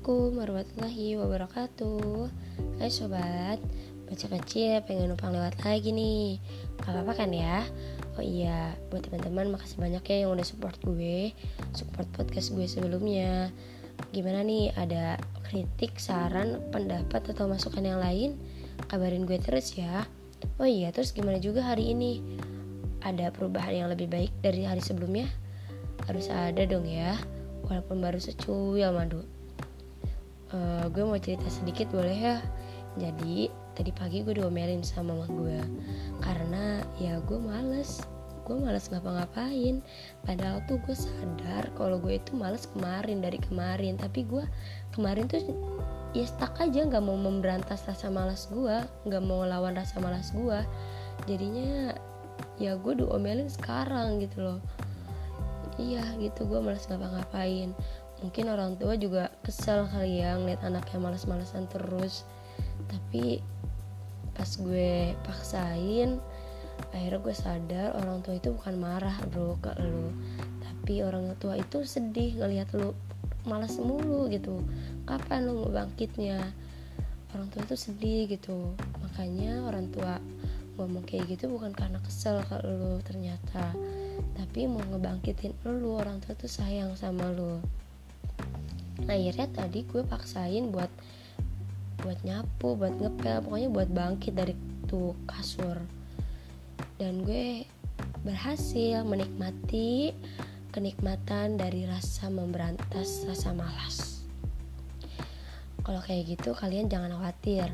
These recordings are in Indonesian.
Assalamualaikum warahmatullahi wabarakatuh. Hai sobat Baca kecil pengen numpang lewat lagi nih. Gak apa-apa kan ya? Oh iya buat teman-teman makasih banyak ya yang udah support gue Support podcast gue sebelumnya. Gimana nih ada kritik, saran, pendapat atau masukan yang lain? Kabarin gue terus ya. Oh iya terus gimana juga hari ini? Ada perubahan yang lebih baik dari hari sebelumnya? Harus ada dong ya walaupun baru secuil madu uh, gue mau cerita sedikit boleh ya? Jadi tadi pagi gue diomelin sama mama gue. Karena ya gue males. Gue males ngapa-ngapain. Padahal tuh gue sadar kalau gue itu males kemarin dari kemarin. Tapi gue kemarin tuh ya stuck aja. Nggak mau memberantas rasa malas gue. Nggak mau lawan rasa malas gue. Jadinya ya gue diomelin sekarang gitu loh. Iya gitu. Gue malas ngapa-ngapain mungkin orang tua juga kesel kali ya ngeliat anaknya malas-malasan terus. Tapi pas gue paksain akhirnya gue sadar orang tua itu bukan marah bro ke lu. Tapi orang tua itu sedih ngelihat lu malas mulu gitu. Kapan mau bangkitnya? Orang tua itu sedih gitu. Makanya orang tua ngomong kayak gitu bukan karena kesel ke lu ternyata. Tapi mau ngebangkitin lu orang tua tuh sayang sama nah akhirnya tadi gue paksain buat buat nyapu buat ngepel pokoknya buat bangkit dari tuh kasur. Dan gue berhasil menikmati kenikmatan dari rasa memberantas rasa malas. Kalau kayak gitu kalian jangan khawatir.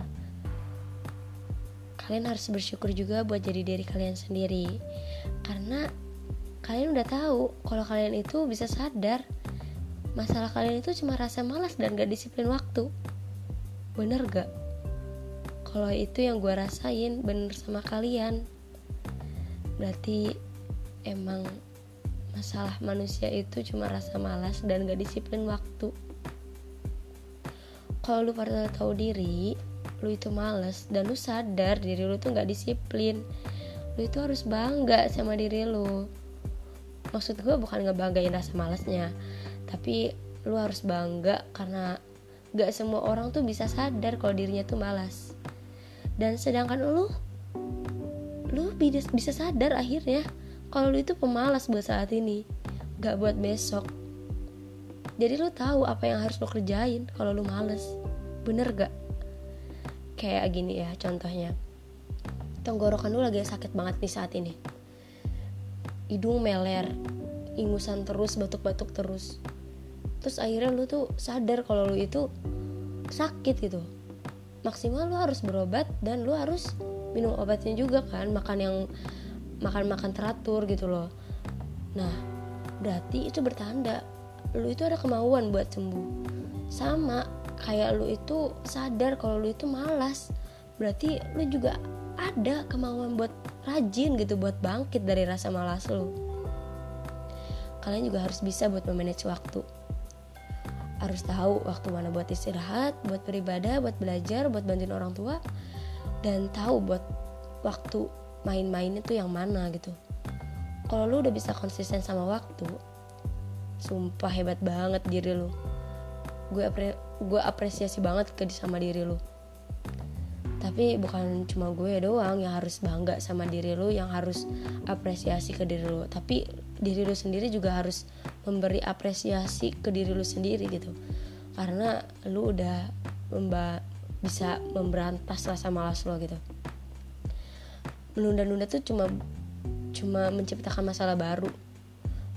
Kalian harus bersyukur juga buat jadi diri kalian sendiri. Karena kalian udah tahu kalau kalian itu bisa sadar masalah kalian itu cuma rasa malas dan gak disiplin waktu. Bener gak? Kalau itu yang gue rasain bener sama kalian. Berarti emang masalah manusia itu cuma rasa malas dan gak disiplin waktu. Kalau lu pada tahu diri lu itu males dan lu sadar diri lu tuh gak disiplin. Lu itu harus bangga sama diri lu. Maksud gue bukan ngebanggain rasa malasnya tapi lu harus bangga karena gak semua orang tuh bisa sadar kalau dirinya tuh malas. Dan sedangkan lu lu bisa sadar akhirnya kalau lu itu pemalas buat saat ini gak buat besok. Jadi lu tahu apa yang harus lu kerjain kalau lu males bener gak kayak gini ya contohnya. Tenggorokan lu lagi sakit banget nih saat ini. Hidung meler ingusan terus batuk-batuk terus terus akhirnya lu tuh sadar kalau lu itu sakit gitu. Maksimal lu harus berobat dan lu harus minum obatnya juga kan makan yang makan-makan teratur gitu loh. Nah berarti itu bertanda lu itu ada kemauan buat sembuh. Sama kayak lu itu sadar kalau lu itu malas berarti lu juga ada kemauan buat rajin gitu buat bangkit dari rasa malas lo kalian juga harus bisa buat memanage waktu harus tahu waktu mana buat istirahat buat beribadah buat belajar buat bantuin orang tua dan tahu buat waktu main-main itu yang mana gitu. Kalau lu udah bisa konsisten sama waktu sumpah hebat banget diri lu. Gue gue apresiasi banget ke sama diri lu tapi bukan cuma gue doang yang harus bangga sama diri lu yang harus apresiasi ke diri lu. Tapi diri lu sendiri juga harus memberi apresiasi ke diri lu sendiri gitu. Karena lu udah memba bisa memberantas rasa malas lo gitu. Menunda-nunda tuh cuma cuma menciptakan masalah baru.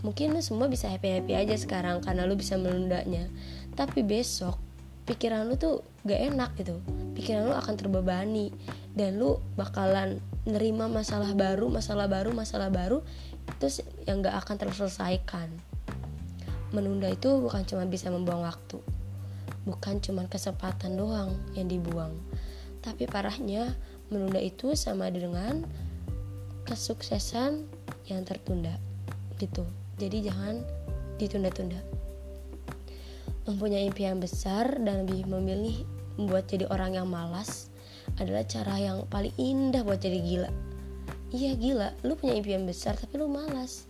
Mungkin lu semua bisa happy happy aja sekarang karena lu bisa menundanya. Tapi besok pikiran lu tuh gak enak gitu pikiran lu akan terbebani. Dan lu bakalan nerima masalah baru masalah baru masalah baru terus yang gak akan terselesaikan. Menunda itu bukan cuma bisa membuang waktu bukan cuma kesempatan doang yang dibuang tapi parahnya menunda itu sama dengan kesuksesan yang tertunda gitu. Jadi jangan ditunda-tunda. Mempunyai impian besar dan lebih memilih membuat jadi orang yang malas adalah cara yang paling indah buat jadi gila. Iya gila. Lu punya impian besar tapi lu malas.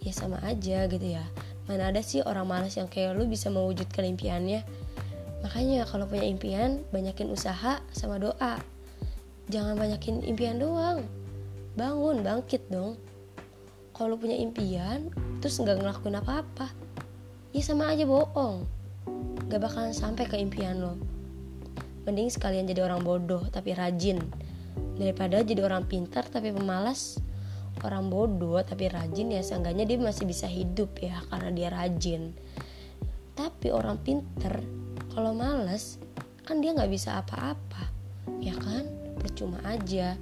Ya sama aja gitu ya. Mana ada sih orang malas yang kayak lu bisa mewujudkan impiannya? Makanya kalau punya impian banyakin usaha sama doa. Jangan banyakin impian doang. Bangun bangkit dong. Kalau punya impian terus nggak ngelakuin apa-apa ya sama aja bohong. Gak bakalan sampai ke impian lo mending sekalian jadi orang bodoh tapi rajin. Daripada jadi orang pintar tapi pemalas. Orang bodoh tapi rajin ya seenggaknya dia masih bisa hidup ya karena dia rajin. Tapi orang pinter kalau males kan dia nggak bisa apa-apa. Ya kan? Percuma aja.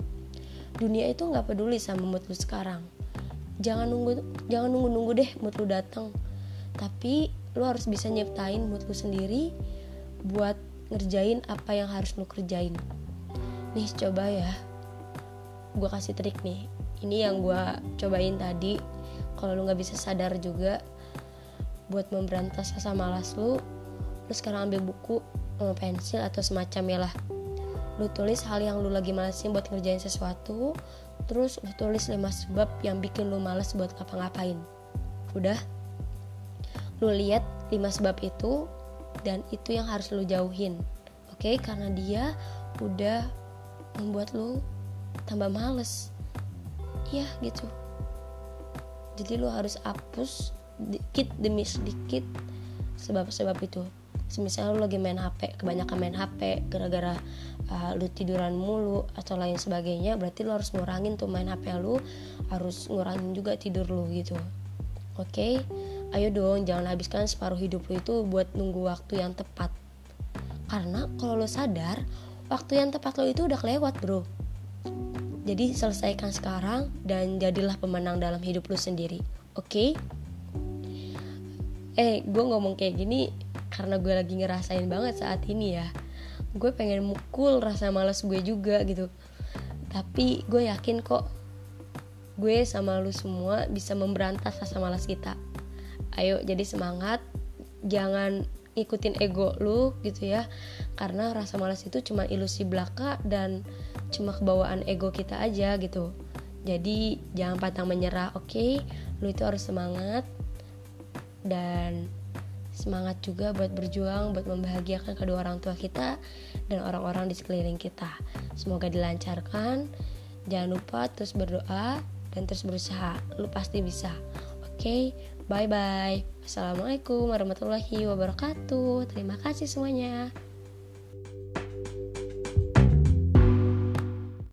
Dunia itu nggak peduli sama mood lu sekarang. Jangan nunggu jangan nunggu nunggu deh mood lu datang. Tapi lu harus bisa nyiptain mood lu sendiri buat ngerjain apa yang harus lu kerjain. Nih coba ya. Gue kasih trik nih. Ini yang gue cobain tadi. Kalau lu nggak bisa sadar juga buat memberantas rasa malas lu lu sekarang ambil buku pensil atau semacamnya lah. Lu tulis hal yang lu lagi malesin buat ngerjain sesuatu terus lu tulis 5 sebab yang bikin lu males buat ngapa-ngapain. Udah? Lu lihat 5 sebab itu dan itu yang harus lu jauhin oke okay? karena dia udah membuat lu tambah males ya gitu jadi lu harus hapus dikit demi sedikit sebab-sebab itu semisal lu lagi main HP kebanyakan main HP gara-gara uh, lu tiduran mulu atau lain sebagainya berarti lu harus ngurangin tuh main HP lu harus ngurangin juga tidur lu gitu oke okay? Ayo dong jangan habiskan separuh hidup lu itu buat nunggu waktu yang tepat. Karena kalau lu sadar waktu yang tepat lo itu udah kelewat bro. Jadi selesaikan sekarang dan jadilah pemenang dalam hidup lu sendiri oke? Okay? eh gue ngomong kayak gini karena gue lagi ngerasain banget saat ini ya. Gue pengen mukul rasa malas gue juga gitu. Tapi gue yakin kok gue sama lu semua bisa memberantas rasa malas kita ayo jadi semangat. Jangan ikutin ego lu gitu ya. Karena rasa malas itu cuma ilusi belaka dan cuma kebawaan ego kita aja gitu. Jadi jangan patang menyerah oke? Okay? lu itu harus semangat dan semangat juga buat berjuang buat membahagiakan kedua orang tua kita dan orang-orang di sekeliling kita. Semoga dilancarkan. Jangan lupa terus berdoa dan terus berusaha. Lu pasti bisa okay? bye bye assalamualaikum warahmatullahi wabarakatuh terima kasih semuanya